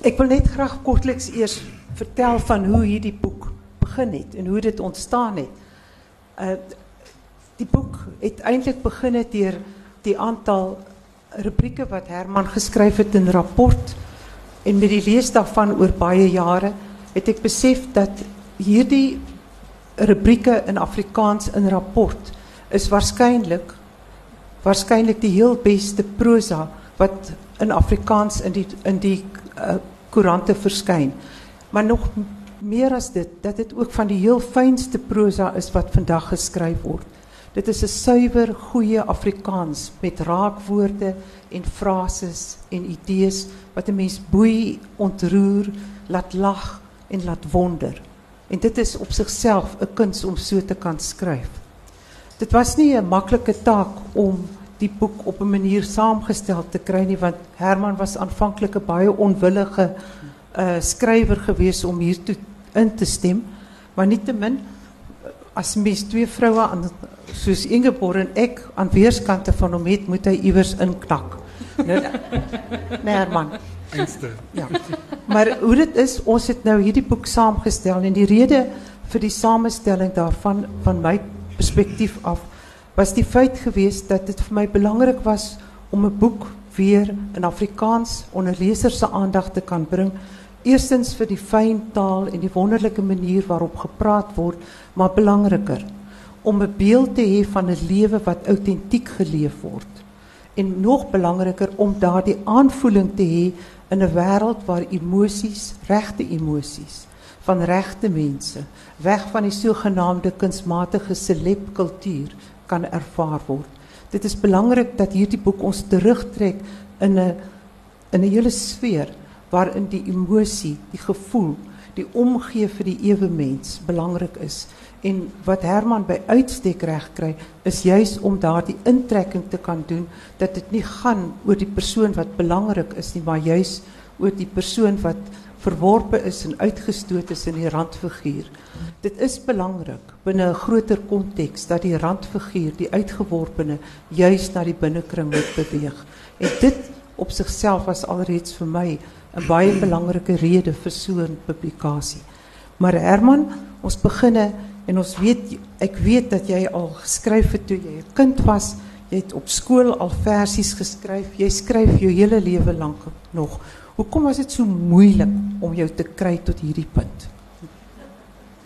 Ik wil net graag kortliks eerst vertellen van hoe hierdie boek begin het en hoe dit ontstaan het. Uh, die boek het eintlik begin het deur die aantal rubrieke wat Herman geskryf het in rapport en met die lees daarvan oor baie jare het ek besef dat hierdie rubrieke in Afrikaans in rapport is waarskynlik waarskynlik die heel beste prosa wat in Afrikaans in die in die uh, koerante verskyn. Maar nog meer as dit, dat dit ook van die heel fynste prosa is wat vandag geskryf word. Dit is 'n suiwer, goeie Afrikaans met raakwoorde en frases en idees wat 'n mens boei, ontroer, laat lag en laat wonder. En dit is op zichzelf een kunst om zo te kan schrijven. Dit was niet een makkelijke taak om die boek op een manier samengesteld te krijgen, want Herman was aanvankelijk een baie onwillige uh, schrijver geweest om hiertoe in te stemmen. Maar niettemin, als mens twee vrouwen, aan, soos Ingeborg en ik, aan weerskanten van hom het, moet hij iewers inknak. nee, nee, Herman. Ja. Maar hoe dit is, ons het nou hierdie boek saamgestel en die rede vir die samestelling daarvan van my perspektief af was die feit geweest dat dit vir my belangrik was om 'n boek weer in Afrikaans onder lesers se aandag te kan bring. Eerstens vir die fyn taal en die wonderlike manier waarop gepraat word, maar belangriker om 'n beeld te hê van 'n lewe wat autentiek geleef word. En nog belangriker om daardie aanvoeling te hê in 'n wêreld waar emosies, regte emosies van regte mense, weg van die sogenaamde kunsmatige celebkultuur kan ervaar word. Dit is belangrik dat hierdie boek ons terugtrek in 'n in 'n hele sfeer waarin die emosie, die gevoel, die omgee vir die ewe mens belangrik is. En wat Herman by uitstek reg kry, is juis om daardie intrekking te kan doen dat dit nie gaan oor die persoon wat belangrik is nie, maar juis oor die persoon wat verworpe is en uitgestoot is in die randfiguur. Dit is belangrik binne 'n groter konteks dat die randfiguur, die uitgeworpene, juis na die binnekring moet beweeg. En dit op sigself was alreeds vir my 'n baie belangrike rede vir so 'n publikasie. Maar Herman, ons beginne en ons weet ek weet dat jy al geskryf het toe jy 'n kind was. Jy het op skool al versies geskryf. Jy skryf jou hele lewe lank nog. Hoekom was dit so moeilik om jou te kry tot hierdie punt?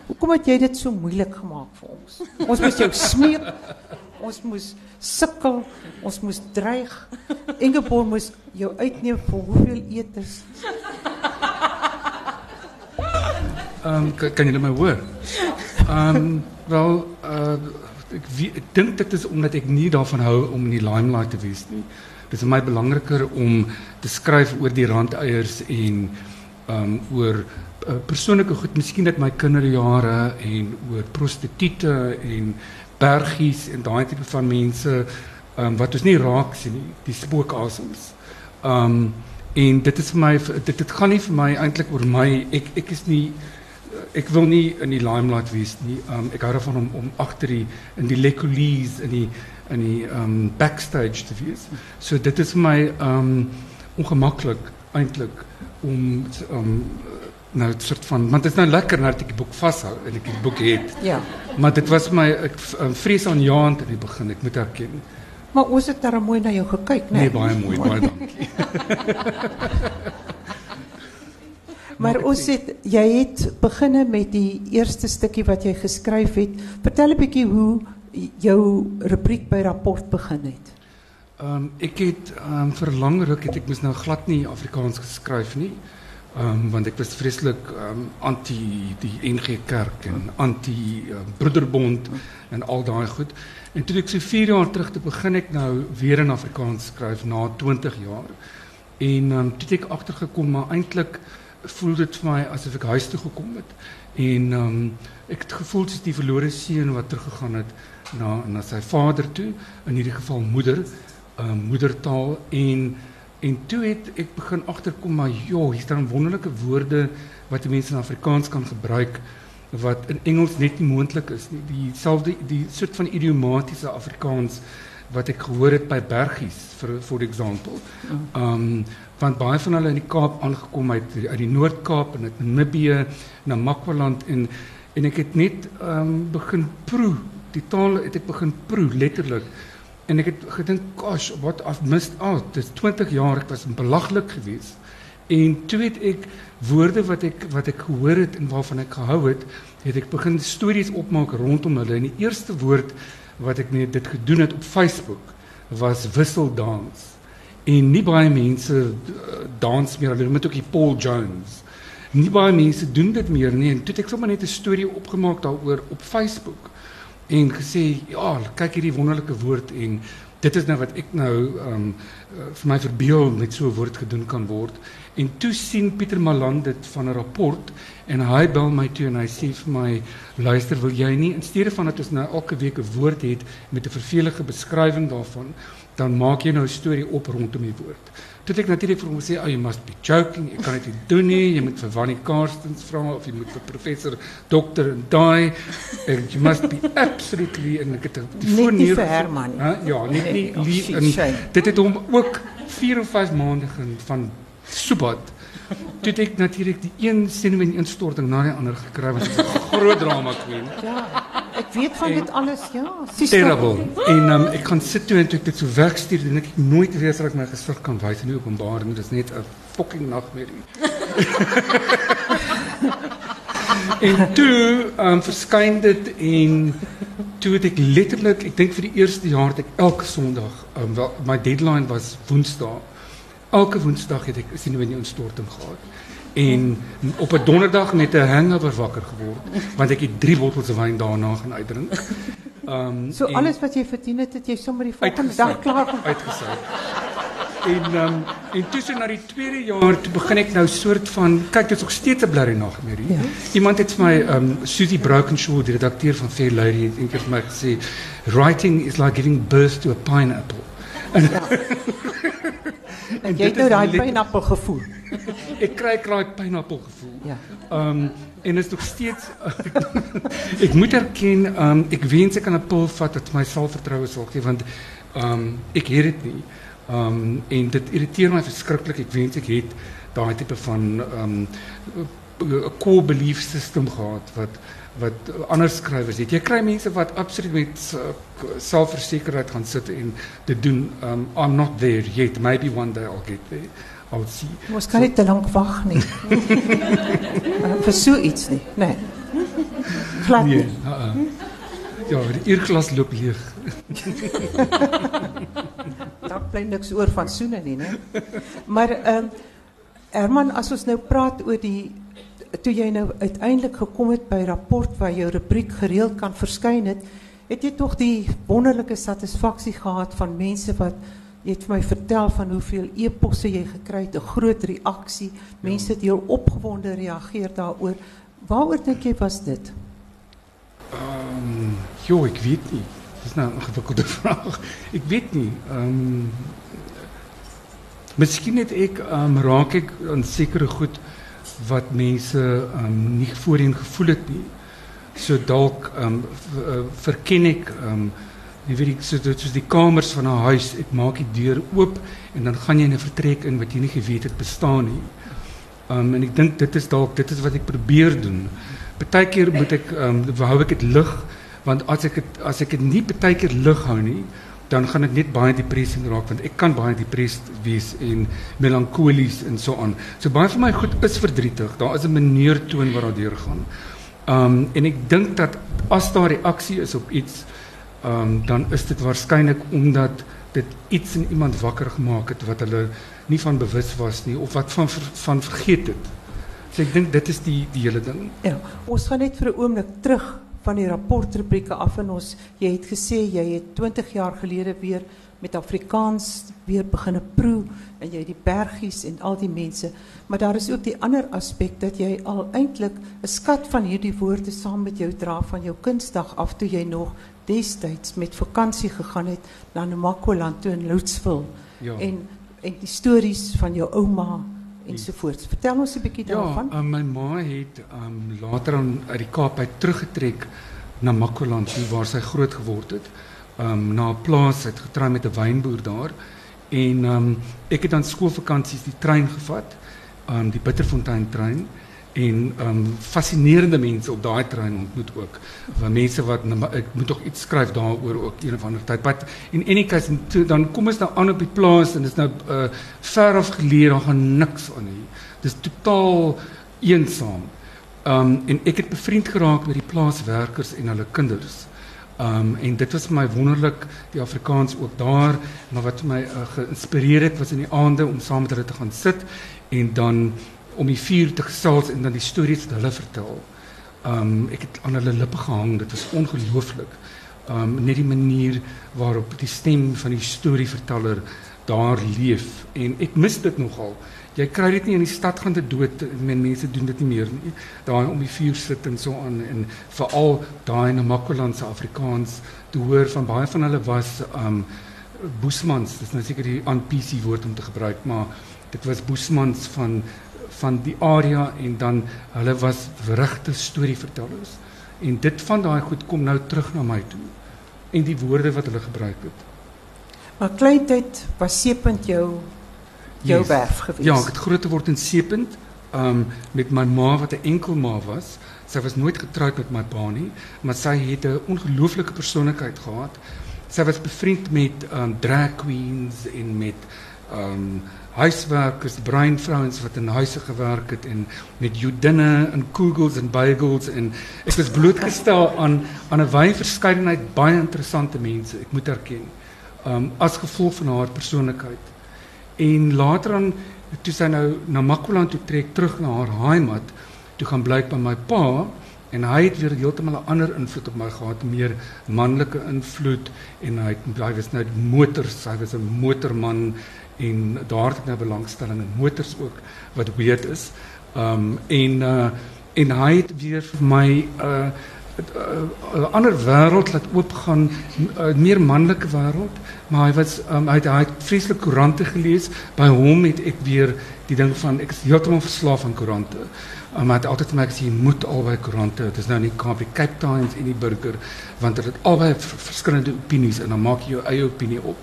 Hoekom het jy dit so moeilik gemaak vir ons? Ons moes jou smeek. Ons moes sukkel. Ons moes dreig. Ingeborg moes jou uitneem vir hoeveel etes? Ehm um, kan, kan julle my hoor? Ehm um, wel uh ek ek dink dit is omdat ek nie daarvan hou om in die limelight te wees nie. Dit is vir my belangriker om te skryf oor die randeiers en ehm um, oor uh, persoonlike goed, miskien net my kinderjare en oor prostituie en bergies en daai tipe van mense ehm wat ons nie raak sien die spookasems. Ehm um, en dit is vir my dit dit gaan nie vir my eintlik oor my ek ek is nie ek wil nie in die limelight wees nie. Um hou daarvan om om agter die in die lecolise in die in die um backstage te wees. So dit is vir my um ongemaklik eintlik om um nou 'n soort van want dit is nou lekker dat ek die boek vashou en ek die boek het. Ja. Maar dit was my ek um, vrees aan jaand in die begin, ek moet erken. Maar ons het daar mooi na jou gekyk, né? Nee, baie mooi, baie dankie. Maar ons het jy het beginne met die eerste stukkie wat jy geskryf het. Vertel 'n bietjie hoe jou rubriek by rapport begin het. Ehm um, ek het ehm um, vir lang ruk het ek mos nou glad nie Afrikaans geskryf nie. Ehm um, want ek was vreeslik ehm anti die NG Kerk en anti uh, Broederbond en al daai goed. En toe ek so 4 jaar terug te begin ek nou weer in Afrikaans skryf na 20 jaar. En ehm um, toe het ek agtergekom maar eintlik voel dit vir my asof ek huis toe gekom het en ek het gevoel soos die verlore seun wat teruggegaan het na na sy vader toe in hierdie geval moeder moedertaal en en toe het ek begin agterkom maar ja hier staan wonderlike woorde wat mense in Afrikaans kan gebruik wat in Engels net nie moontlik is nie. Dieselfde die soort van idiomatiese Afrikaans wat ek gehoor het by bergies vir for example. Um want baie van hulle in die Kaap aangekom uit uit die Noord-Kaap en uit Namibië na Makwaland en en ek het net ehm um, begin proe die taal het ek begin proe letterlik en ek het gedink gosh what I've missed out. Dis 20 jaar ek was belaglik geweest. En toe het ek woorde wat ek wat ek gehoor het en waarvan ek gehou het het ek begin stories opmaak rondom hulle. En die eerste woord wat ek net dit gedoen het op Facebook was wisseldans. En nie baie mense uh, dans meer. Hulle moet ook die Paul Jones. Nie baie mense doen dit meer nie. En toe het ek sommer net 'n storie opgemaak daaroor op Facebook en gesê ja kyk hierdie wonderlike woord en dit is nou wat ek nou um, vir my verbeel met so 'n woord gedoen kan word. En toe sien Pieter Maland dit van 'n rapport en hy bel my toe en hy sê vir my luister wil jy nie in steede van dat ons nou elke week 'n woord het met 'n vervelige beskrywing daarvan dan maak jy nou 'n storie op rondom die woord Toe ek natuurlik vir hom sê, "Oh, you must be joking. Ek kan dit nie doen nie. Jy moet vir Wannie Karstens vra of jy moet vir professor dokter en daai and you must be absolutely en ek het die voor neer vir Herman. Ja, nie nie lief en dit het hom ook 4 of 5 maande van soebat. Toe ek natuurlik die een senuwee instorting na die ander gekry was 'n groot drama queen. Ja. Ik weet van dit alles, ja. Terrible. En ehm, ik kan zitten toe en toen ik dit zo wegstuur, en ik nooit weer dat ik mijn gezicht kan wijzen in baan. Dat is net een fucking nachtmerrie. en toen um, ehm, verschijnt dit en toen het ik letterlijk, ik denk voor de eerste jaar, dat ik elke zondag, um, ehm, mijn deadline was woensdag, elke woensdag heb ik zin in een storting gehad. En op een donderdag net een hangover wakker geworden. Want ik heb drie bottels wijn daarna gaan uitdrinken. Um, so alles wat je verdient hebt, het je sommer die volgende dag klaar Uitgezet. En, um, en naar die tweede jaar, toen begin ik nou soort van, kijk, dit is nog steeds een blurry nachtmerrie. Ja. Iemand heeft mij, um, ehm, Susie Bruikenshoe, de redacteur van Fair Lady, heeft een keer mij gezegd, writing is like giving birth to a pineapple. En, ja. en jy het nou daai pineappel gevoel. ek kry kraai pineappel gevoel. Ja. Ehm um, en is nog steeds ek moet erken ehm um, ek wens ek kan 'n pil vat wat my selfvertroue sal gee want ehm um, ek het dit nie. Ehm um, en dit irriteer my verskriklik. Ek wens ek het daai tipe van ehm um, core belief system gehad wat wat ander skrywers het. Jy kry mense wat absoluut met selfversekerheid gaan sit en dit doen. Um I'm not there yet. Maybe one day I'll get there. I'll see. Ons kan so, nie te lank wag nie. Vir so iets nie. Nee. Glad nee. Uh -uh. Ja, die uurglas loop leeg. Daar bly niks oor van soene nie, né? Maar ehm um, Herman, as ons nou praat oor die toe jy nou uiteindelik gekom het by rapport waar jou rubriek gereeld kan verskyn het, het jy tog die wonderlike satisfaksie gehad van mense wat jy het vir my vertel van hoeveel e-posse jy gekry het, 'n groot reaksie, mense het heel opgewonde reageer daaroor. Waaroor dink jy was dit? Ehm, um, jo, ek weet nie. Dis nou 'n gewikkelde vraag. Ek weet nie. Ehm um, Miskien het ek ehm um, raak ek aan sekere goed wat mense um, nie voorheen gevoel het nie. So dalk um, verken ek um, jy weet die kamers van 'n huis, ek maak die deur oop en dan gaan jy in 'n vertrek in wat jy nie geweet het bestaan nie. En ek dink dit is dalk dit is wat ek probeer doen. Partykeer moet ek um, hou ek dit lig want as ek het, as ek dit nie partykeer lig hou nie, dan gaan dit net baie depressief raak want ek kan baie depressief wees en melankolies en so aan. So baie van my goed is verdrietig. Daar is 'n manier toon wat daar deur gaan. Um en ek dink dat as daar reaksie is op iets, um dan is dit waarskynlik omdat dit iets in iemand wakker gemaak het wat hulle nie van bewus was nie of wat van van vergeet het. So ek dink dit is die die hele ding. Ja, ons gaan net vir 'n oomblik terug van die rapportrubrieke af en ons jy het gesê jy het 20 jaar gelede weer met Afrikaans weer begine proe en jy die bergies en al die mense maar daar is ook die ander aspek dat jy al eintlik 'n skat van hierdie woorde saam met jou dra van jou kunsdag af toe jy nog destyds met vakansie gegaan het na Namakwa-land toe in Loudsville ja. en en die stories van jou ouma ensovoorts. Vertel ons 'n bietjie daarvan. Ja, uh, my ma het um later aan uit die Kaap uit teruggetrek na Makwaland waar sy groot geword het. Um na 'n plaas het getrou met 'n wynboer daar En ehm um, het dan skoolvakansies die trein gevat, ehm die Bitterfontein trein en um fascinerende mense op daai trein ontmoet ook. Van mense wat ek moet tog iets skryf daaroor ook een of ander tyd. But in any case dan kom ons nou aan op die plaas en dit is nou uh ver af geleë, daar gaan niks aan nie. Dis totaal eensaam. Um en ek het bevriend geraak met die plaaswerkers en hulle kinders. Um en dit was vir my wonderlik die Afrikaans ook daar, maar wat my uh, geïnspireer het was in die aande om saam met hulle te gaan sit en dan om die vuur te gesels en dan die stories wat hulle vertel. Um ek het aan hulle lippe gehang. Dit was ongelooflik. Um net die manier waarop die stem van die storieverteller daar leef en ek mis dit nogal. Jy kry dit nie in die stad gaan te dood. Men mense doen dit nie meer nie. Daar om die vuur sit en so aan en veral daai in Namakoland se Afrikaans te hoor van baie van hulle was um boesmans. Dis nou seker die aan PC woord om te gebruik, maar dit was boesmans van van die area en dan hulle was verrigte storievertellers en dit van daai goed kom nou terug na my toe en die woorde wat hulle gebruik het. Maar kleintyd was Seepunt jou jou yes. werf geweest. Ja, ek het groot geword in Seepunt um met my ma wat 'n enkel ma was. Sy was nooit getroud met my pa nie, maar sy het 'n ongelooflike persoonlikheid gehad. Sy was bevriend met um drag queens en met um huiswerkers, breinvrouens wat in huise gewerk het en met judinne en kugels en bagels en ek was blootgestel aan aan 'n wye verskeidenheid baie interessante mense, ek moet erken. Um as gevolg van haar persoonlikheid. En later aan toe sy nou na Makwaland toe trek terug na haar heimat, toe gaan blyk by pa en hy het weer heeltemal 'n ander invloed op my gehad, meer manlike invloed en hy was nou motors, hy was 'n motorman en daar het ek nou belangstelling in motors ook wat weird is. Um en uh en hy het weer vir my uh 'n uh, ander wêreld laat oopgaan, 'n meer manlike wêreld, maar hy was um, hy het, hy het vreeslik koerante gelees. By hom het ek weer die ding van ek is heeltemal verslaaf aan koerante. Um, hy het altyd vir my gesê jy moet albei koerante, dit is nou nie Cape Cape Times en die Burger want dit het albei verskillende opinies en dan maak jy jou eie opinie op.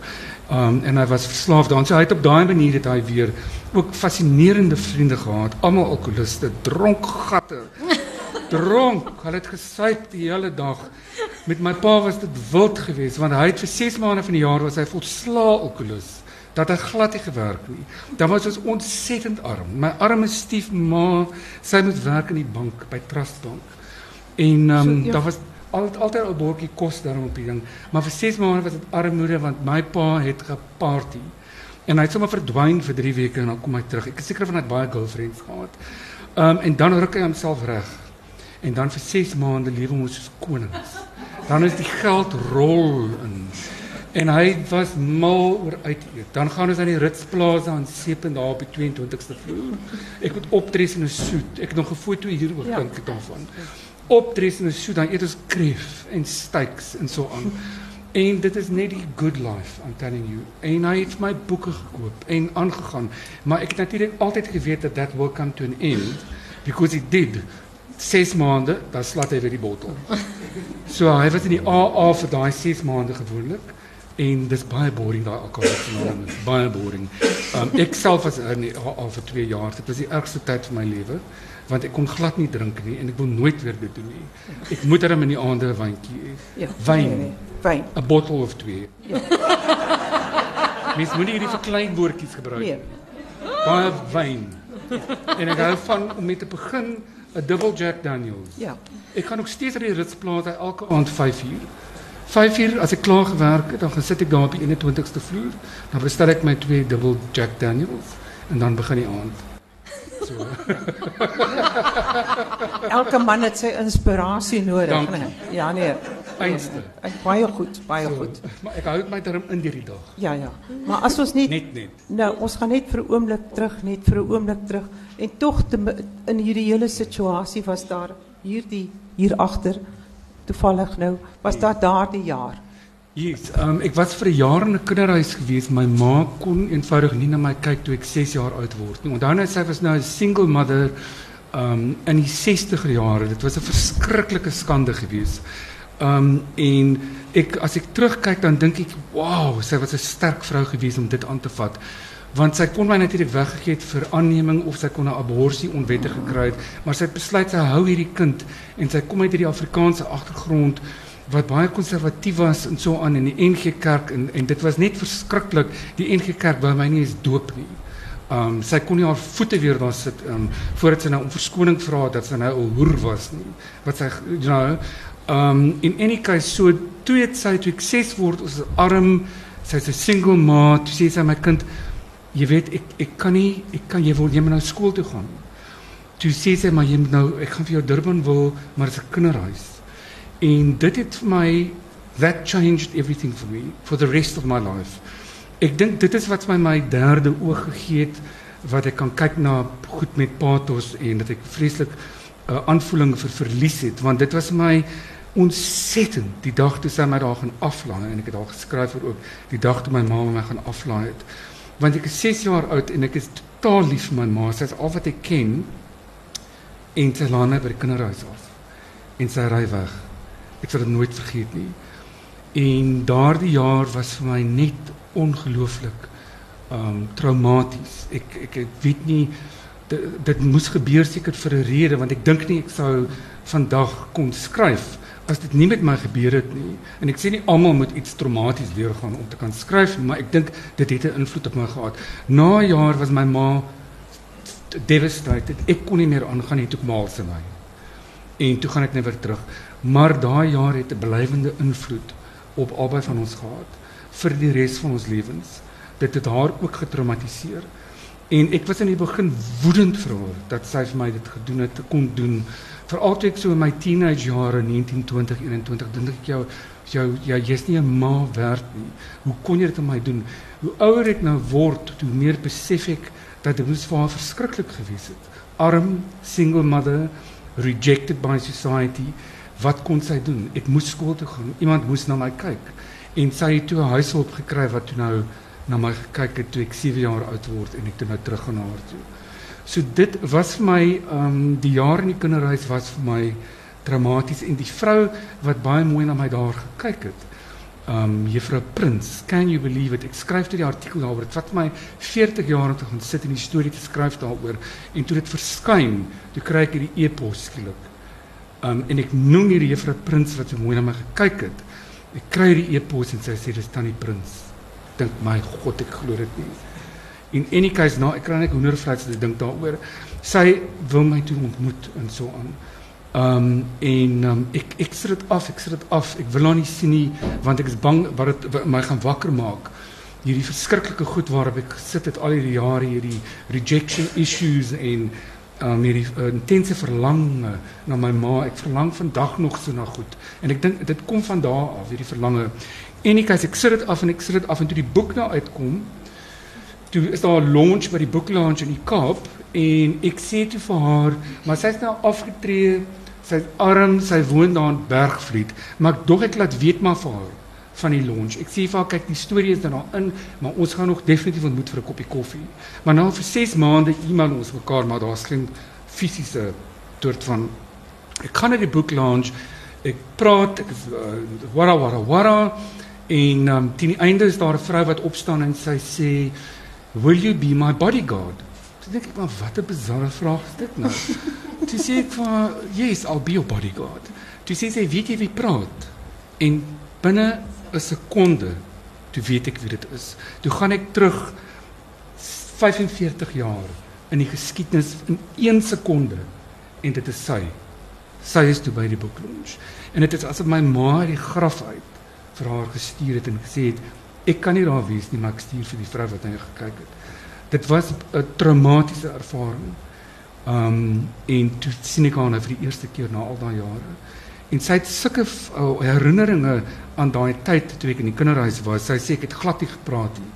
Um, en hy was verslaaf daaraan. So hy het op daai manier het hy weer ook fascinerende vriende gehad, almal alkoholiste, dronk gatte. Dronk, hulle het gesuip die hele dag. Met my pa was dit wild geweest want hy het vir 6 maande van die jaar was hy volslaa alkoholis. Dat hy glad nie gewerk nie. Dan was ons ontsettend arm. My arme stiefma, sy moet werk in die bank by Trust Bank. En um, so, ja. daar was altijd altijd een bordje kost daarom op die ding. Maar voor zes maanden was het armoede, want mijn pa heeft geparty. En hij is zomaar verdwijnd voor drie weken en dan kom hij terug. Ik heb zeker van dat baie girlfriends gehad. Ehm, en dan ruk hij hemzelf recht. En dan voor zes maanden leven we als konings. Dan is die geld rol. En hij was mal oor uit Dan gaan we naar die Ritsplaza en Sepen daar op de 22 e vloer. Ik moet optreden in een suit. Ik heb nog een foto hier wat ja. denk ik daarvan optreedt in de shoot, dan eet kreef en steaks en zo so aan. En dit is net die good life, I'm telling you. En hij heeft mijn boeken gekoop en aangegaan. Maar ik heb natuurlijk altijd geweten dat dat will come to an end. Because it did. Zes maanden, dan slaat hij weer die botel. Zo, so, hij was in die AA voor die zes maanden gewoonlijk. En dat is baie boring, dat alcoholisme. Baie boring. Um, ik zelf was in die AA twee jaar. Dat was de ergste tijd van mijn leven want ek kon glad nie drink nie en ek wil nooit weer dit doen nie. Ek moet dan in die aande 'n hê. Ja. Wyn. Nee, nee. Wyn. 'n Bottle of twee. Ja. Mens moet nie hierdie verklein woordjies gebruik nie. Baie wyn. En ek hou van om met te begin 'n double Jack Daniels. Ja. Ek kan nog steeds by die Ritsplaas elke aand 5 uur. 5 uur as ek klaar gewerk het, dan gaan sit ek daar op die 21ste vloer. Dan bestel ek my twee double Jack Daniels en dan begin die aand. So. Elke man het sy inspirasie nodig, nee. Ja nee. Einste. Ek baie goed, baie so, goed. Maar ek hou my term in die dag. Ja ja. Maar as ons net net net. Nou, ons gaan net vir 'n oomblik terug, net vir 'n oomblik terug en tog in hierdie hele situasie was daar hierdie hier agter toevallig nou was daar daardie jaar Yes, ik ehm, was voor jaar in een kinderhuis geweest. Mijn ma kon eenvoudig niet naar mij kijken toen ik zes jaar oud werd. Want daarna zij was nou een single mother en in die zestiger jaren. Dat was een verschrikkelijke schande geweest. Um, ehm, en als ik terugkijk, dan denk ik, wauw, zij was een sterk vrouw geweest om dit aan te vatten. Want zij kon mij natuurlijk weggegeven voor aanneming of zij kon een abortie onwettig. Maar zij besluit, zij hou hierdie kind. En zij komt uit die Afrikaanse achtergrond wat baie konservatief was en so aan in die NG Kerk en en dit was net verskriklik. Die NG Kerk wou my nie eens doop nie. Um sy kon nie haar voete weer daar sit um voordat sy nou om verskoning vra dat sy nou 'n hoer was nie. Wat sy you know Um in any case so toe het sy toe ek 6 word ons arm sy's 'n single ma toe sê sy my kind jy weet ek ek kan nie ek kan jy wil jy moet nou skool toe gaan. Toe sê sy maar jy moet nou ek gaan vir jou Durban wil maar dit is 'n kinderhuis. En dit het vir my that changed everything for me for the rest of my life. Ek dink dit is wat my my derde oog gegee het wat ek kan kyk na goed met pathos en dat ek vreeslik 'n uh, aanvoeling vir verlies het. Want dit was my ontsettend die dag toe sy my daar gaan aflaai en ek het al geskryf vir ook die dag toe my ma my gaan aflaai het. Want ek is 6 jaar oud en ek is totaal lief vir my ma. Sy is al wat ek ken en sy laat my by die kinderhuis af en sy ry weg ek sal dit nooit vergeet nie en daardie jaar was vir my net ongelooflik um traumaties ek ek ek weet nie dit, dit moes gebeur seker vir 'n rede want ek dink nie ek sou vandag kon skryf as dit nie met my gebeur het nie en ek sê nie almal moet iets traumaties deurgaan om te kan skryf maar ek dink dit het 'n invloed op my gehad. Na 'n jaar was my ma devastated. Ek kon nie meer aangaan nie toe ek maal sy my. En toe gaan ek net weer terug. Maar daai jaar het 'n blywende invloed op albei van ons gehad vir die res van ons lewens. Dit het haar ook getraumatiseer. En ek was in die begin woedend vir haar dat sy vir my dit gedoen het, kon doen veral toe ek so in my teenage jare 19 20 21 dink ek jou jou ja jy's nie ma werd nie. Hoe kon jy dit aan my doen? Hoe ouer ek nou word, hoe meer besef ek dat dit moes vir haar verskriklik gewees het. Arm, single mother, rejected by society. Wat kon sy doen? Ek moes skool toe gaan. Iemand moes na my kyk. En sy het toe 'n huishulp gekry wat toe nou na my gekyk het toe ek 7 jaar oud word en ek toe nou terug gaan na haar toe. So dit was vir my um die jaar in die kinderhuis was vir my traumaties en die vrou wat baie mooi na my daar gekyk het. Um juffrou Prins, can you believe it? Ek skryf toe die artikel daaroor. Dit vat my 40 jaar om te gaan sit en die storie te skryf daaroor en toe dit verskyn, toe kry ek hierdie e-pos skielik. Um en ek noem hierdie juffrou Prins wat so mooi na my gekyk het. Ek kry hierdie e-pos en sy sê dis tannie Prins. Dink my God, ek glo dit nie. In any case nou ek kry net hoendervleis ek dink daaroor. Sy wil my toe ontmoet en so aan. Um en um, ek ek sit dit af, ek sit dit af. Ek wil haar nie sien nie want ek is bang wat dit my gaan wakker maak. Hierdie verskriklike goed waarop ek gesit het al hierdie jare, hierdie rejection issues en um hierdie uh, intense verlange na my ma. Ek verlang vandag nog so na goed. En ek dink dit kom van daar af, hierdie verlange. En ek as ek sit dit af en ek sit dit af en toe die boek nou uitkom, toe is daar 'n launch by die boek launch in die Kaap en ek sê toe vir haar, maar sy's nou afgetree, sy's arm, sy woon daar in Bergvliet, maar ek dog ek laat weet maar vir haar van die launch. Ek sê vir haar kyk, die storie is dan daar in, maar ons gaan nog definitief ontmoet vir 'n koppie koffie. Maar nou vir 6 maande e-mail ons mekaar, maar daar's geen fisiese soort van ek kan net die boek launch. Ek praat, ek is uh, wara wara wara en um, teen die einde is daar 'n vrou wat opstaan en sy sê will you be my bodyguard? Toe dink ek maar wat 'n bizarre vraag is dit nou. Toe sê ek vir yes, I'll be your bodyguard. Toe sê sy weet jy wie praat? En binne 'n sekonde toe weet ek wie dit is. Toe gaan ek terug 45 jaar in die geskiedenis in 1 sekonde en dit is sy. Sy is toe by die boek launch. En dit is asof my ma die graf uit vir haar gestuur het en gesê het ek kan nie daar wees nie, maar ek stuur vir die vrou wat hy gekyk het. Dit was 'n traumatiese ervaring. Um en toe sien ek haar nou vir die eerste keer na al daai jare. En sy het sulke uh, herinneringe aan daai tyd toe ek in die kinderhuis was. Sy sê ek het glad nie gepraat nie.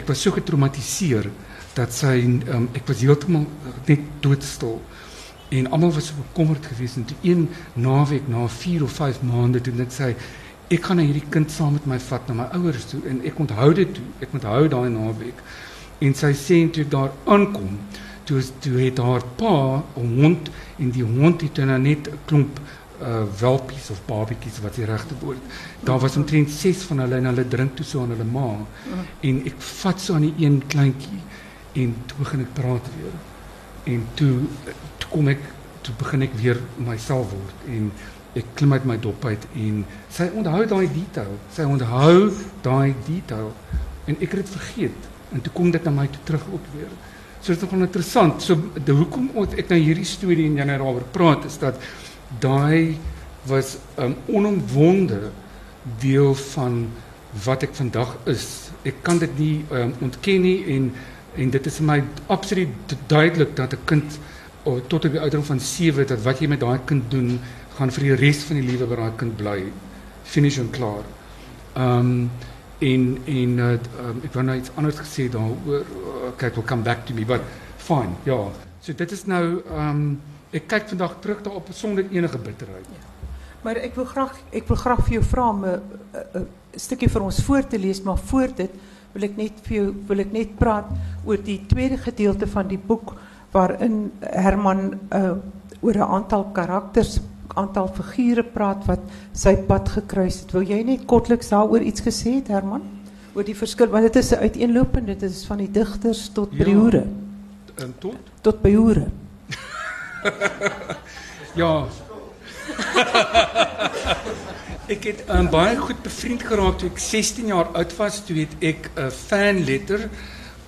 Ek was so getraumatiseer dat sy um, ek was heeltemal net doodstil. En almal was so bekommerd geweest en toe een naweek na 4 of 5 maande toe net sy ek gaan hierdie kind saam met my vat na my ouers toe en ek onthou dit toe. Ek onthou daai naweek. En sy sê toe ek daar aankom, toe toe het haar pa 'n hond en die hond het nou net 'n klomp uh welpies of babietjies wat die regte woord. Daar was omtrent 6 van hulle en hulle drink toe so aan hulle ma. En ek vat so aan die een kleintjie en toe begin ek praat weer. En toe toe kom ek toe begin ek weer myself word en ek klim uit my dop uit en sy onthou daai detail. Sy onthou daai detail en ek het dit vergeet en toe kom dit na my toe terug ook weer. So dit is nogal interessant. So de hoekom ek nou hierdie storie en jy nou daaroor praat is dat daai was 'n um, onomwonde deel van wat ek vandag is. Ek kan dit nie um, ontken nie en en dit is vir my absoluut duidelik dat 'n kind of tot op die ouderdom van 7 dat wat jy met daai kind doen gaan vir die res van die lewe by daai kind bly. Finish en klaar. Ehm um, en en uh, um, ek wou nou iets anders gesê daaroor. Okay, it will come back to me, but fine. Ja. So dit is nou ehm um, Ik kijk vandaag terug het zonder enige bitterheid. Maar ik wil graag, ik wil graag voor jou vragen eh, eh, eh, een stukje voor ons voor te lezen, maar voor dit wil ik net, wil ik net praten over die tweede gedeelte van die boek, waarin Herman over een aantal karakters, een aantal figuren praat wat zijn pad gekruist. Wil jij niet kortelijk daarover iets gezegd, Herman? Over die verschil, want het is uiteenlopend, het is van die dichters tot ja, behoeren. En tot? Tot. ja. ek het um, baie goed bevriend geraak toe ek 16 jaar oud was, toe het ek 'n fan letter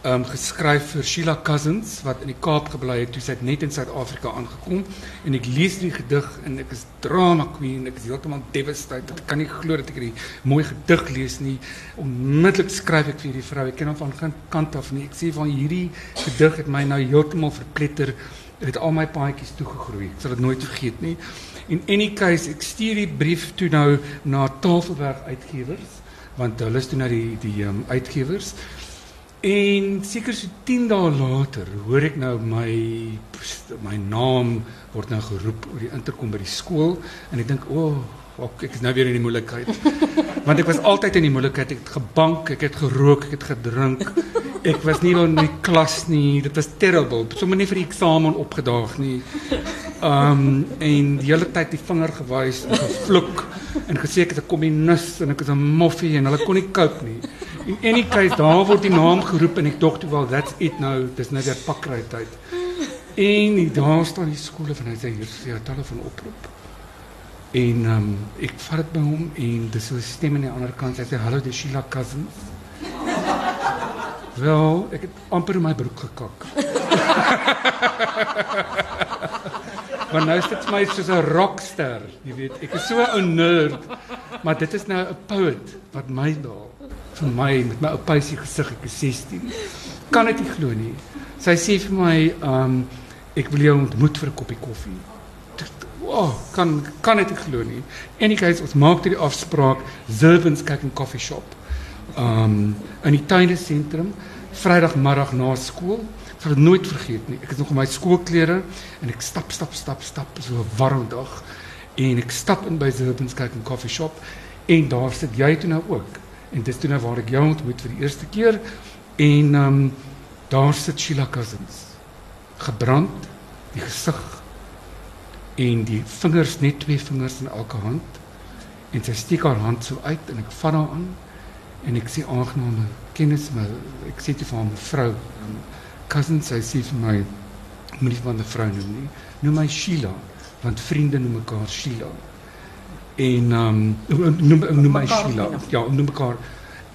um, geskryf vir Sheila Cousins wat in die Kaap gebly het toe sy net in Suid-Afrika aangekom. En ek lees die gedig en ek is drama queen ek is heeltemal devastated. Ek kan nie glo dat ek hierdie mooi gedig lees nie. Onmiddellik skryf ek vir hierdie vrou. Ek ken hom van geen kant af nie. Ek sê van hierdie gedig het my nou heeltemal verpletter het al my paadjies toegegroei. Ek sal dit nooit vergeet nie. In any case, ek stuur die brief toe nou na Tafelberg Uitgewers want hulle is toe na die die um, uitgewers. En seker so 10 dae later hoor ek nou my my naam word nou geroep oor die interkom by die skool en ek dink, "O, oh, ek is nou weer in die moeilikheid." Want ek was altyd in die moeilikheid. Ek het gebank, ek het gerook, ek het gedrink. Ek was nie in die klas nie. Dit was terrible. Sommige nie vir die eksamen opgedaag nie. Um en die hele tyd die vinger gewys en gevloek en gesê ek is 'n kommunis en ek is 'n moffie en hulle kon nie cope nie. In any case daar word die naam geroep en ek dink toe wel that's it nou. Dis nou weer pakry tyd. En daar staan die skole van hy sê hier is 'n telefoon oproep. En um ek vat by hom en dis 'n stem aan die ander kant. Hy sê hallo dis Sheila Cousins. Wel, ek het amper my broek gekak. Want nou is dit my soos 'n rockster, jy weet. Ek is so 'n nerd, maar dit is nou 'n poet wat my daal vir my met my ou ek is 16. Kan dit nie glo nie. Sy sê my, um ek wil jou ontmoet vir 'n koppie koffie. Oh, kan kan nie glo nie. En ek sê ons maak dit die afspraak Zervins Cake and Coffee Shop um in die tuinesentrum Vrydagmiddag na skool. Ek sal dit nooit vergeet nie. Ek is nog in my skoolklere en ek stap stap stap stap so 'n warm dag en ek stap in by Zerben's Cake and Coffee Shop en daar sit jy toe nou ook. En dis toe nou waar ek jou ontmoet vir die eerste keer en um daar sit Sheila Cousins. Gebrand, die gesig en die vingers net twee vingers in elke hand. En sy steek haar hand so uit en ek vat haar aan en ek sê aangename kennis my ek sê vir haar mevrou cousin sy sê vir my moenie van 'n vrou noem nie. Noem my Sheila want vriende noem mekaar Sheila. En um, noem noem my Sheila. ja noem mekaar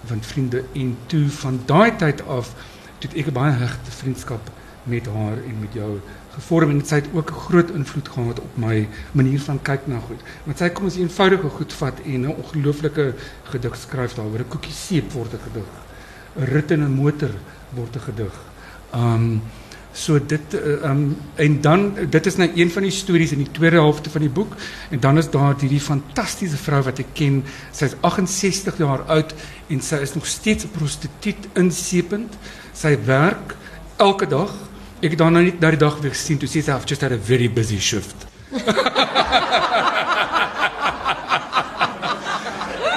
want vriende. En toe van daai tyd af het ek 'n baie hegte vriendskap met haar en met jou gevorm en het ook 'n groot invloed gehad op my manier van kyk na goed. Want sy kom as eenvoudige goed vat en 'n ongelooflike gedig skryf daaroor. 'n Koekie seep word 'n gedig. 'n Rit in 'n motor word gedig. Um so dit um en dan dit is nou een van die stories in die tweede helfte van die boek en dan is daar hierdie fantastiese vrou wat ek ken. Sy is 68 jaar oud en sy is nog steeds 'n prostituut insepend. Sy werk elke dag Ek het daarna net na die dag weer gesien toe sê sy I've just had a very busy shift.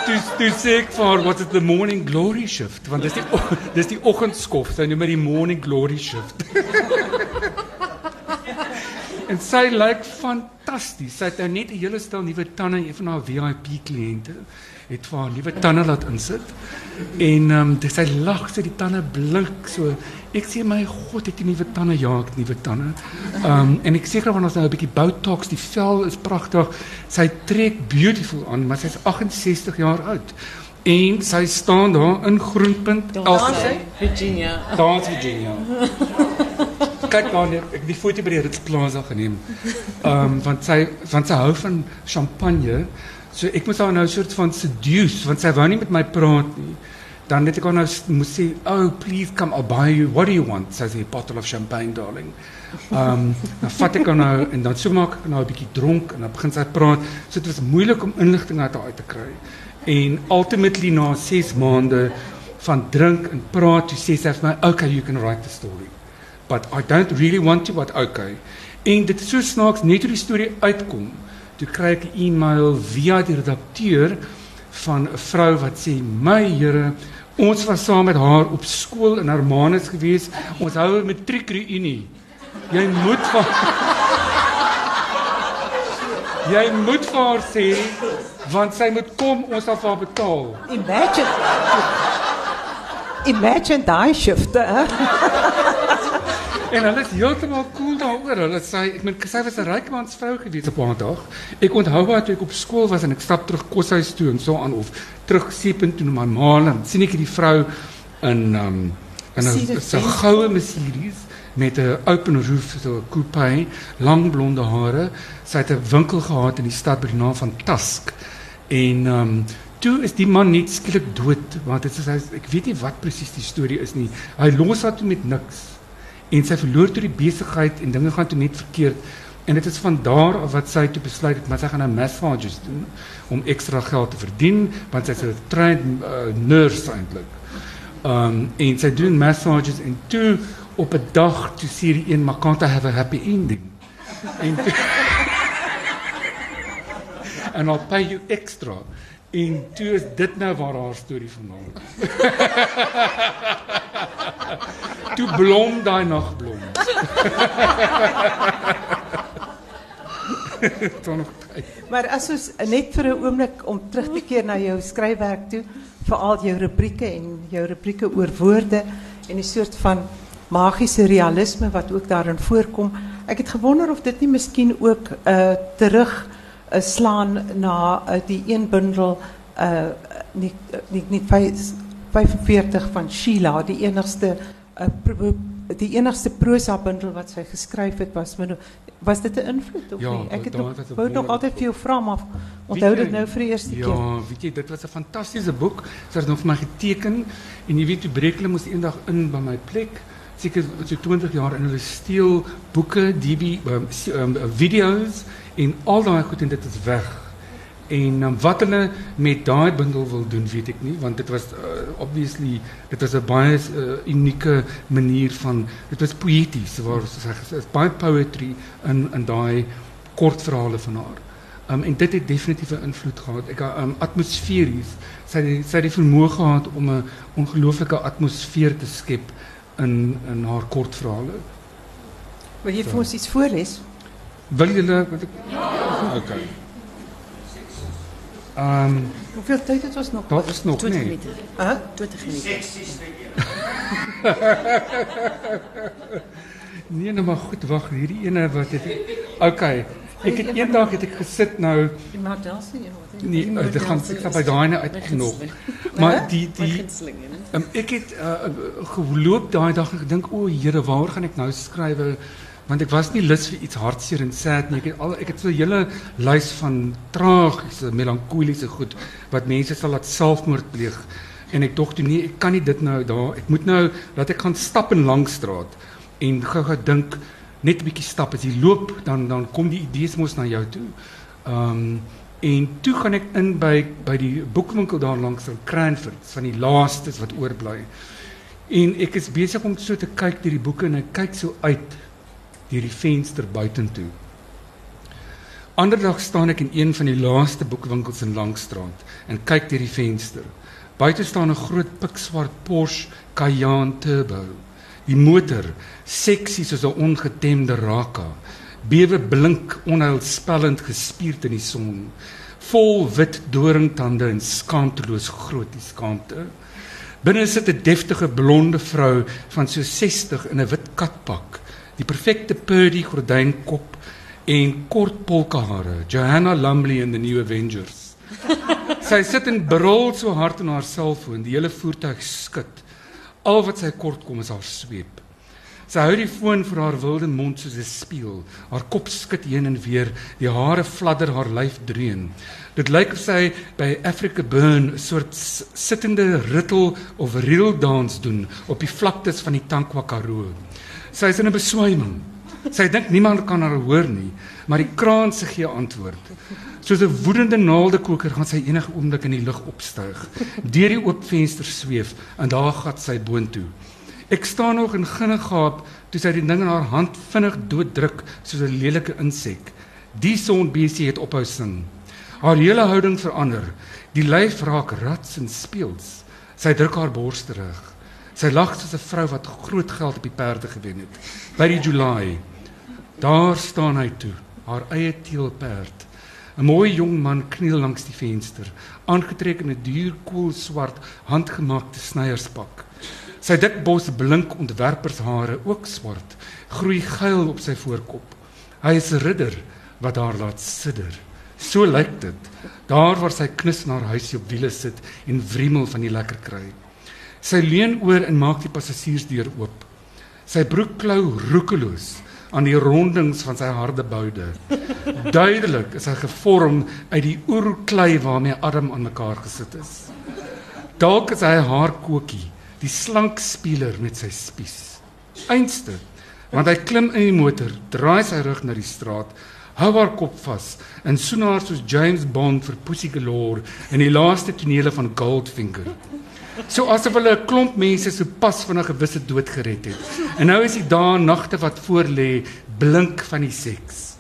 dis dis ek vir what is the morning glory shift want dis die dis die oggendskof sy noem dit die morning glory shift. en sy lyk fantasties. Sy het nou net 'n hele stel nuwe tande, een van haar VIP kliënte het vir haar nuwe tande laat insit. En ehm um, sy lag so die tande blink so. Ek sê my god, het jy nuwe tande? Ja, ek nuwe tande. Ehm um, en ek seker wanneer ons nou 'n bietjie botox, die vel is pragtig. Sy trek beautiful aan, maar sy's 68 jaar oud. En sy staan daar in Groenpunt, Elsie, Virginia. Daar is Virginia. Kyk maar net, ek het die foto by die Ritz Plaza geneem. Ehm um, want sy want sy hou van champagne. So ek moes haar nou 'n soort van seduce want sy wou nie met my praat nie. Dan net ek nou moes sê, "Oh, please come I'll buy you. What do you want?" Sy sê, "A bottle of champagne, darling." Ehm um, dan vat ek nou en dan so maak ek nou 'n bietjie dronk en dan begin sy praat. So dit was moeilik om inligting uit haar uit te kry. En ultimately na 6 maande van drink en praat, toe sê sy vir my, "Okay, you can write the story." But I don't really want to but okay. En dit is so snaaks net hoe die storie uitkom toe kry ek 'n e-mail via die redakteur van 'n vrou wat sê my Here ons was saam met haar op skool in Hermanus gewees ons hou 'n matriekreünie jy moet van jy moet vir haar sê want sy moet kom ons sal vir haar betaal Imagine. Imagine daai shifte, hè? En hulle is heeltemal cool daaroor. Hulle sê ek meen sy was 'n rykmans vrou gewees op 'n dag. Ek onthou haar toe ek op skool was en ek stap terug koshuis toe en so aan of terug seepunt toe na my ma en sien ek hierdie vrou in um in 'n so goue Mercedes met 'n open roof so 'n coupe, lang blonde hare. Sy het 'n winkel gehad in die stad by die naam van Tusk. En um toe is die man net skielik dood want dit is ek weet nie wat presies die storie is nie. Hy los haar toe met niks en sy verloor toe die besigheid en dinge gaan toe net verkeerd en dit is van daar af wat sy toe besluit het maar sy gaan nou massages doen om ekstra geld te verdien want sy's 'n trained uh, nurse eintlik. Um en sy doen massages en toe op 'n dag toe sê die een maar can't I have a happy ending. En toe, en I'll pay you extra. En toe is dit nou waar haar storie vandaan kom. toe blom daai nagblom. Nog tyd. Maar as ons net vir 'n oomblik om terug te keer na jou skryfwerk toe, veral jou rubrieke en jou rubrieke oor woorde en 'n soort van magiese realisme wat ook daarin voorkom. Ek het gewonder of dit nie miskien ook uh terug uh, slaan na uh, die een bundel uh nie nie nie 45 van Sheila, die enigste die enigste prosa bundel wat sy geskryf het was was dit 'n invloed of Ja, nie? Ek het nog, wou nog altyd vir jou vra maar onthou dit nou vir die eerste ja, keer. Ja, weet jy, dit was 'n fantastiese boek. Sy het nog vir my geteken en jy weet hoe breek hulle moes eendag in by my plek. Seker so 20 jaar en hulle steel boeke, DV um, s- um, video's en al daai goed en dit is weg. En um, wat hulle met daai bundel wil doen, weet ek nie, want dit was uh, obviously dit was 'n baie uh, unieke manier van dit was poëties waar sy is baie poetry in in daai kortverhale van haar. Um, en dit het definitief 'n invloed gehad. Ek um, atmosferies. Sy sy het die vermoë gehad om 'n ongelooflike atmosfeer te skep in in haar kortverhale. Wil jy vir ons iets voorlees? Wil julle wat ek Okay. Ehm um, Hoeveel tyd het ons nog? daar is nog 20 nee. minuten. Huh? 20 minuten. Nee, nou maar goed, wag, hierdie ene wat het Okay. Ek het eendag het ek gesit nou Die wat? nee, uh, dit gaan ek sal by daai ene uitknop. Maar die die. Um, ek het uh, geloop daai dag en gedink o, Here, waar gaan ek nou skryf? Want ek was nie lus vir iets hartseer en sad nie. Ek het al ek het so 'n hele lys van tragiese, melankoliese goed wat mense sal laat selfmoord pleeg. En ek dink toe nee, ek kan nie dit nou daar. Ek moet nou laat ek gaan stap in Langstraat en gou-gou dink net 'n bietjie stap as jy loop dan dan kom die idees mos na jou toe. Ehm um, en toe gaan ek in by by die boekwinkel daar langs in Cranford van die laastes wat oorbly. En ek is besig om so te kyk deur die boeke en ek kyk so uit deur die venster buitentoe. Anderdag staan ek in een van die laaste boekwinkels in Langstraat en kyk deur die venster. Buite staan 'n groot pikswart Porsche Cayenne Turbo. Die motor seksie soos 'n ongetemde raka. bewe blink onheilspellend gespierd in die son, vol wit doringtande en skaamteloos groot die skaamte. Binne sit 'n deftige blonde vrou van so 60 in 'n wit katpak, die perfekte purdy gordynkop en kort polkahare, Johanna Lumley in the New Avengers. sy sit en brul so hard in haar selfoon, die hele voertuig skud. Al wat sy kort kom is haar sweep. Sy hou die foon vir haar wilde mond soos 'n spieël. Haar kop skud heen en weer, die hare fladder haar lyf dreun. Dit lyk of sy by Africa Burn 'n soort sittende rittel of reel dans doen op die vlaktes van die Tankwa Karoo. Sy is in 'n beswyming. Sy dink niemand kan haar hoor nie, maar die kraan se gee antwoord. Soos 'n woedende naaldekoker gaan sy enige oomblik in die lug opstyg, deur die oop venster sweef en daar gat sy boontoe. Ek staan nog in ginne gaap toe sy die ding in haar hand vinnig dooddruk soos 'n lelike insek. Die sonbesie het ophou sing. Haar hele houding verander. Die lyf raak rats en speels. Sy druk haar bors terug. Sy lag soos 'n vrou wat groot geld op die perde gewen het. By die July. Daar staan hy toe, haar eie teelperd. 'n Mooi jong man kniel langs die venster, aangetrek in 'n duur koel swart handgemaakte snyierspak. Sy dik bos blink ontwerpershare ook swart, groei geil op sy voorkop. Hy is 'n ridder wat haar laat sidder. So lyk dit. Daar waar sy knus na haar huisie op wiele sit en wriemel van die lekker kry. Sy leun oor en maak die passasiersdeur oop. Sy broek klou roekeloos aan die rondings van sy harde boude. Duidelik is hy gevorm uit die oerklei waarmee Adam aan mekaar gesit is. Dalk is hy haar kokie die slank speler met sy spies. Einste, want hy klim in die motor, draai sy rug na die straat, hou haar kop vas en soen haar soos James Bond vir Pussy Galore in die laaste tonele van Goldfinger. So asof hulle 'n klomp mense so pas van 'n gewisse dood gered het. En nou is die dae nagte wat voor lê blink van die seks.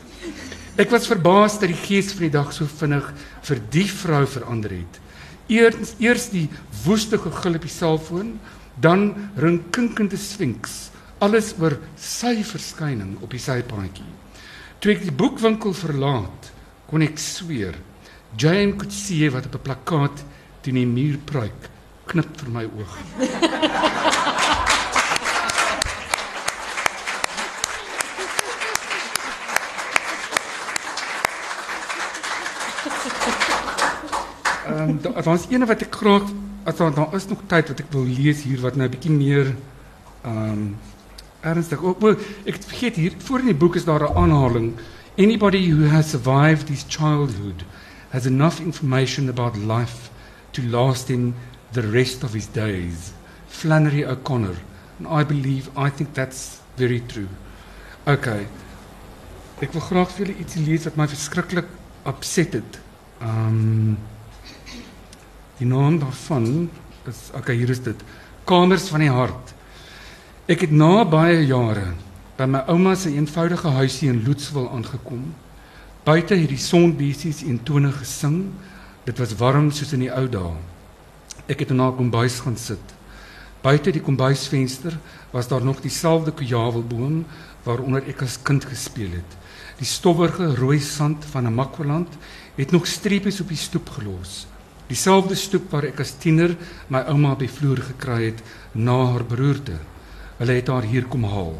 Ek was verbaas dat die gees van die dag so vinnig vir die vrou verander het. Eers eers die woeste gegil op die selfoon, dan ring kinkende sfinks, alles oor sy verskyning op die sypaadjie. Toe ek die boekwinkel verlaat, kon ek sweer Jane could see wat op 'n plakkaat teen die muur pryk knip vir my oog. Ehm um, daar was eene wat ek graag as daar daar is nog tyd wat ek wil lees hier wat nou 'n bietjie meer ehm um, ernstig. O, o, ek vergeet hier voor in die boek is daar 'n aanhaling. Anybody who has survived his childhood has enough information about life to last in the rest of his days. Flannery O'Connor. And I believe I think that's very true. Okay. Ek wil graag vir julle ietsie lees wat my verskriklik upset het. Um, Die naam daarvan is okay, hier is dit. Kamers van die hart. Ek het na baie jare by my ouma se eenvoudige huisie in Loetswil aangekom. Buite het die sonbesies en tone gesing. Dit was warm soos in die ou dae. Ek het in haar kombuis gaan sit. Buite die kombuisvenster was daar nog dieselfde kujawelboom waaronder ek as kind gespeel het. Die stowwerige rooi sand van 'n makwaland het nog streepies op die stoep gelos. Dieselfde stoep waar ek as tiener my ouma by vloer gekry het na haar beroerte. Hulle het haar hier kom haal.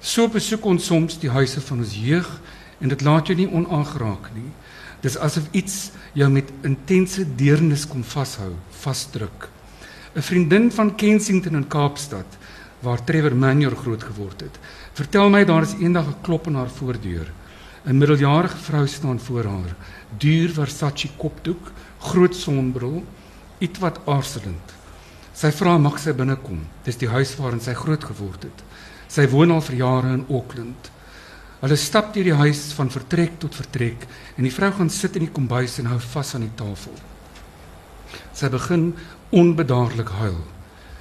So besoek ons soms die huise van ons jeug en dit laat jou nie onaangeraak nie. Dis asof iets jou met intense deernis kom vashou, vasdruk. 'n Vriendin van Kensington in Kaapstad waar Trevor Manor groot geword het, vertel my daar is eendag 'n een klop aan haar voordeur. 'n Middeljarige vrou staan voor haar, duur Versace kopdoek groot sonbril, ietwat aarzelend. Sy vra mag sy binnekom. Dis die huis waarin sy groot geword het. Sy woon al vir jare in Auckland. Hulle stap deur die huis van vertrek tot vertrek en die vrou gaan sit in die kombuis en hou vas aan die tafel. Sy begin onbedaarlik huil.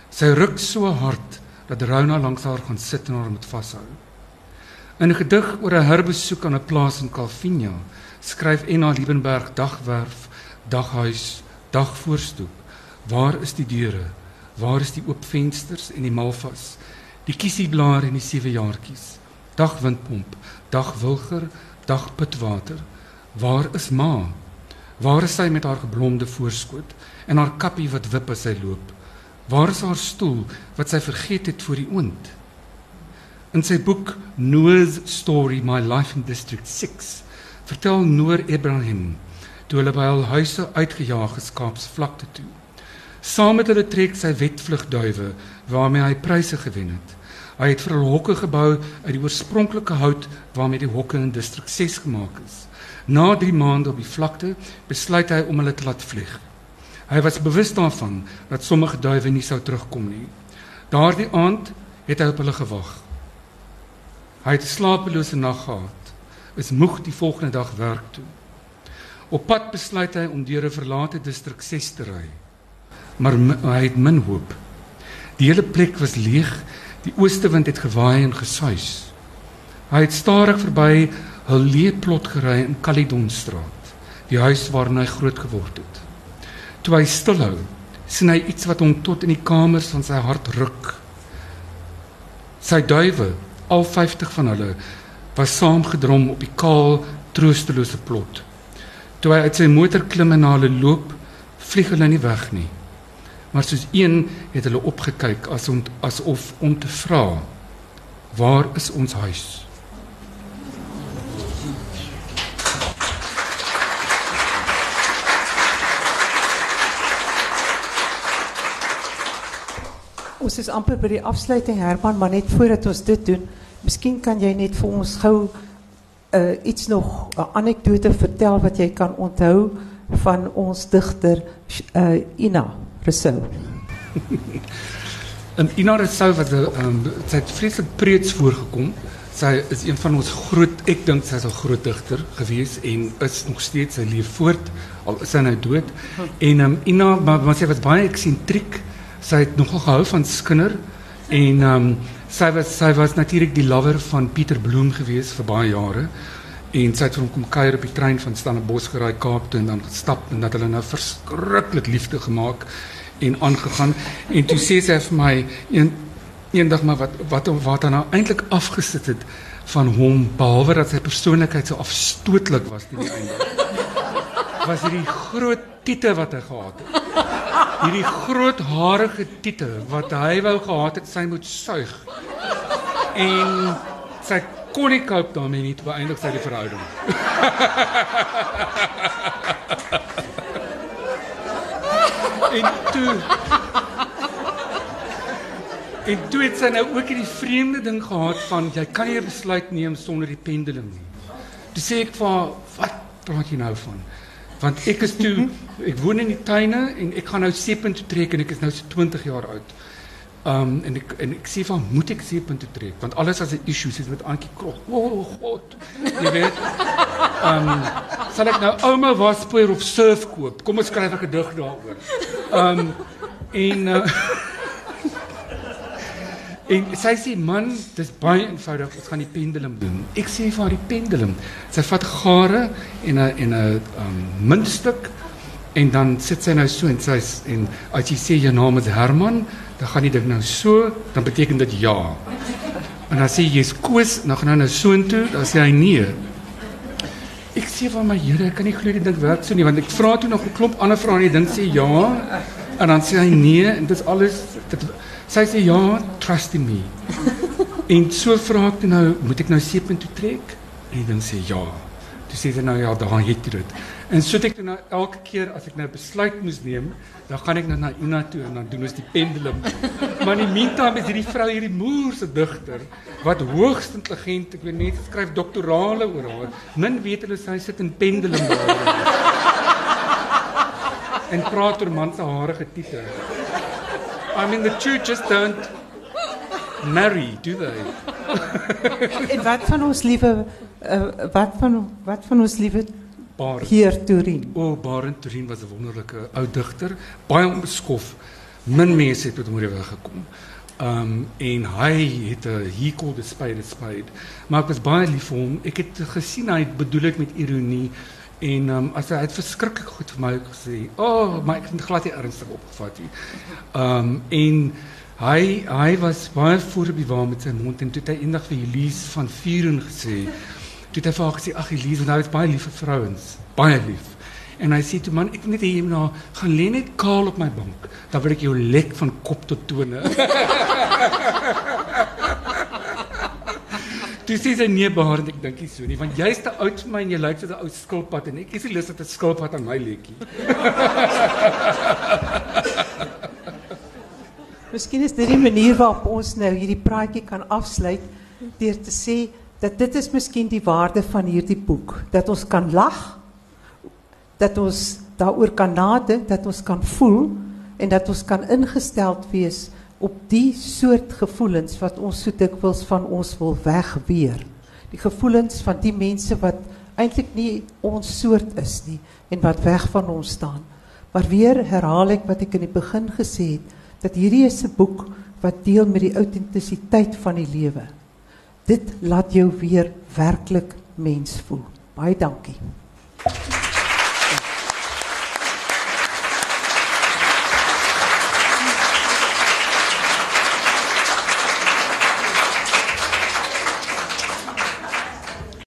Sy ruk so hard dat Rona langs haar gaan sit en haar moet vashou. In 'n gedig oor 'n herbesoek aan 'n plaas in Calvinia skryf Enna Liebenberg dagwerf daghuis, dagvoorstoep. Waar is die deure? Waar is die oop vensters en die malvas? Die kiesieblare en die sewe jaartjies. Dag windpomp, dag wilger, dag pitwater. Waar is ma? Waar is sy met haar geblomde voorskoot en haar kappie wat wip as sy loop? Waar is haar stoel wat sy vergeet het voor die oond? In sy boek Noah's Story My Life in District 6 vertel Noor Abraham toe hulle by hul huise uitgejaag is Kaapsvlakte toe. Saam met hulle trek sy wetvlugduwe waarmee hy pryse gewen het. Hy het vir hulle hokke gebou uit die oorspronklike hout waarmee die hokke in distrik 6 gemaak is. Na 3 maande op die vlakte besluit hy om hulle te laat vlieg. Hy was bewus daarvan dat sommige duwe nie sou terugkom nie. Daardie aand het hy op hulle gewag. Hy het 'n slapelose nag gehad. Is moeg die volgende dag werk toe. Op pad besluit hy om deur 'n verlate distrik 6 te ry. Maar hy het min hoop. Die hele plek was leeg. Die oostewind het gewaai en gesuis. Hy het stadig verby 'n leeplot gery in Caledonstraat, die huis waarin hy groot geword het. Toe hy stilhou, sien hy iets wat hom tot in die kamers van sy hart ruk. Sy duwe, al 50 van hulle, was saamgedrom op die kaal, troostelose plot. Toe hy uit sy motor klim en na hulle loop, vlieg hulle nie weg nie. Maar soos een het hulle opgekyk as om asof om te vra: "Waar is ons huis?" Ons is amper by die afsluiting Herman, maar net voordat ons dit doen, miskien kan jy net vir ons gou uh, iets nog 'n anekdote vertel wat jy kan onthou van ons digter uh, Ina Rousseau. En Ina Rousseau wat um, sy het vreeslik preets voorgekom. Sy is een van ons groot, ek dink sy is 'n groot digter gewees en is nog steeds sy leef voort al is sy nou dood. En um, Ina maar, maar sy was baie eksentriek. Sy het nogal gehou van skinder en um, sy was sy was natuurlik die lover van Pieter Bloem gewees vir baie jare. En sy het van kom kuier op die trein van Stellenbosch geraai Kaap toe en dan gestap en dat hulle nou verskriklik liefde gemaak en aangegaan. En toe sê sy vir my een eendag maar wat wat wat dan nou eintlik afgesit het van hom behalwe dat sy persoonlikheid so afstootlik was teen die einde. Was hierdie groot tiete wat hy gehad het. Hierdie groot harige tiete wat hy wou gehad het sy moet suig. En sy kon nie koop daarmee nie, toe eindig sy die verhouding. en toe En toe het sy nou ook hierdie vreemde ding gehad van jy kan 'n besluit neem sonder die pendulum nie. Toe sê ek vir haar, "Wat praat jy nou van?" Want ek is toe ek woon in die tuine en ek gaan nou seepunt toe trek en ek is nou so 20 jaar oud. Um en ek en van moet ek seepunt toe trek want alles as 'n issue is met Antjie Krog. O oh, god. Jy weet. Um sal ek nou ouma waspoeier of surf koop? Kom ons skryf ek 'n dig daaroor. Um en uh, En sy sê man, dis baie eenvoudig, ons gaan die pendulum doen. Ek sê haar die pendulum. Sy vat gare en 'n en 'n um, muntstuk en dan sit sy nou so en sy en as jy sê jou naam is Herman, dan gaan die ding nou so, dan beteken dit ja. En dan sê jy jy's Koos, dan gaan hy nou soontoe, dan sê hy nee. Ek sê vir my Here, ek kan nie glo die ding werk so nie want ek vra toe nog 'n klomp ander vrae en die ding sê ja. En dan sê hy nee en dit is alles dit Sy sê ja, trust in me. en so vra ek nou, moet ek nou seepunt toe trek? En dan sê ja. Toe sê sy nou ja, dan het jy dit. En so het ek nou elke keer as ek nou besluit moes neem, dan gaan ek nou na Ina toe en dan doen ons die pendulum. maar in die meantime is hierdie vrou hierdie moerse digter wat hoogs intelligent, ek weet net skryf doktorale oor haar. Min weet hulle sy sit in pendulum en praat oor man se hare getiete. I mean, the just don't marry, do they? en wat van ons lieve uh, wat van wat van ons lieve Barend. Heer Turin? O, oh, Barend Turin was 'n wonderlike ou digter, baie onbeskof. Min mense het met hom gekom. Um en hy het 'n he called the spade spade. Maar ek was baie lief vir hom. Ek het gesien hy bedoel dit met ironie En um, as hy het verskriklik goed vir my gesê. O, oh, maar ek het glad nie ernstig opgevat nie. Um en Hy hy was baie voorbewaar met sy mond en toe het hy eendag vir Elise van Vuren gesê. Toe het hy vir haar gesê ag Elise, nou is baie lief vir vrouens, baie lief. En hy sê toe man, ek net moet nou gaan lê net kaal op my bank. Dan wil ek jou lek van kop tot tone. Dis is 'n nee behaar en ek dink nie so nie, want jy's te oud vir my en jy lyk soos 'n ou skilpad en ek is nie lus dat 'n skilpad aan my lekkie. Miskien is dit die manier waarop ons nou hierdie praatjie kan afsluit deur te sê dat dit is miskien die waarde van hierdie boek, dat ons kan lag, dat ons daaroor kan nadink, dat ons kan voel en dat ons kan ingesteld wees op die soort gevoelens wat ons so dikwels van ons wil wegweer. Die gevoelens van die mense wat eintlik nie ons soort is nie en wat weg van ons staan. Maar weer herhaal ek wat ek in die begin gesê het, dat hierdie is 'n boek wat deel met die autentisiteit van die lewe. Dit laat jou weer werklik mens voel. Baie dankie.